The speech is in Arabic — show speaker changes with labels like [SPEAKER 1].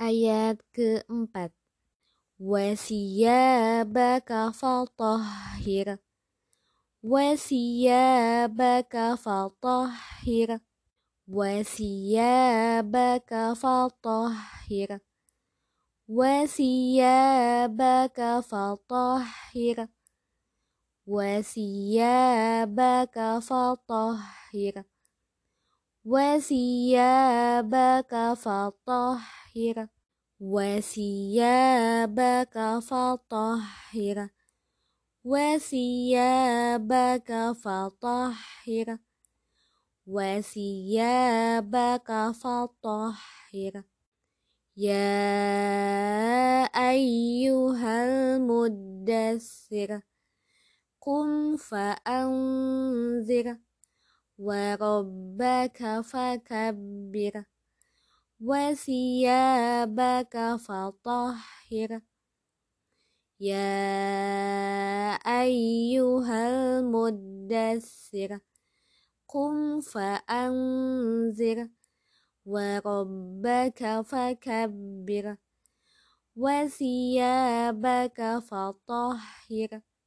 [SPEAKER 1] Ayat keempat. Wasiyabaka fatahhir. Wasiyabaka fatahhir. Wasiyabaka fatahhir. Wasiyabaka fatahhir. Wasiyabaka fatahhir. Wasiyabaka fatahhir وطهر وثيابك فطهر وثيابك فطهر وثيابك فطهر يا أيها المدثر قم فأنذر وربك فكبر. وثيابك فطهر. يا أيها المدثر قم فأنذر وربك فكبر وثيابك فطهر.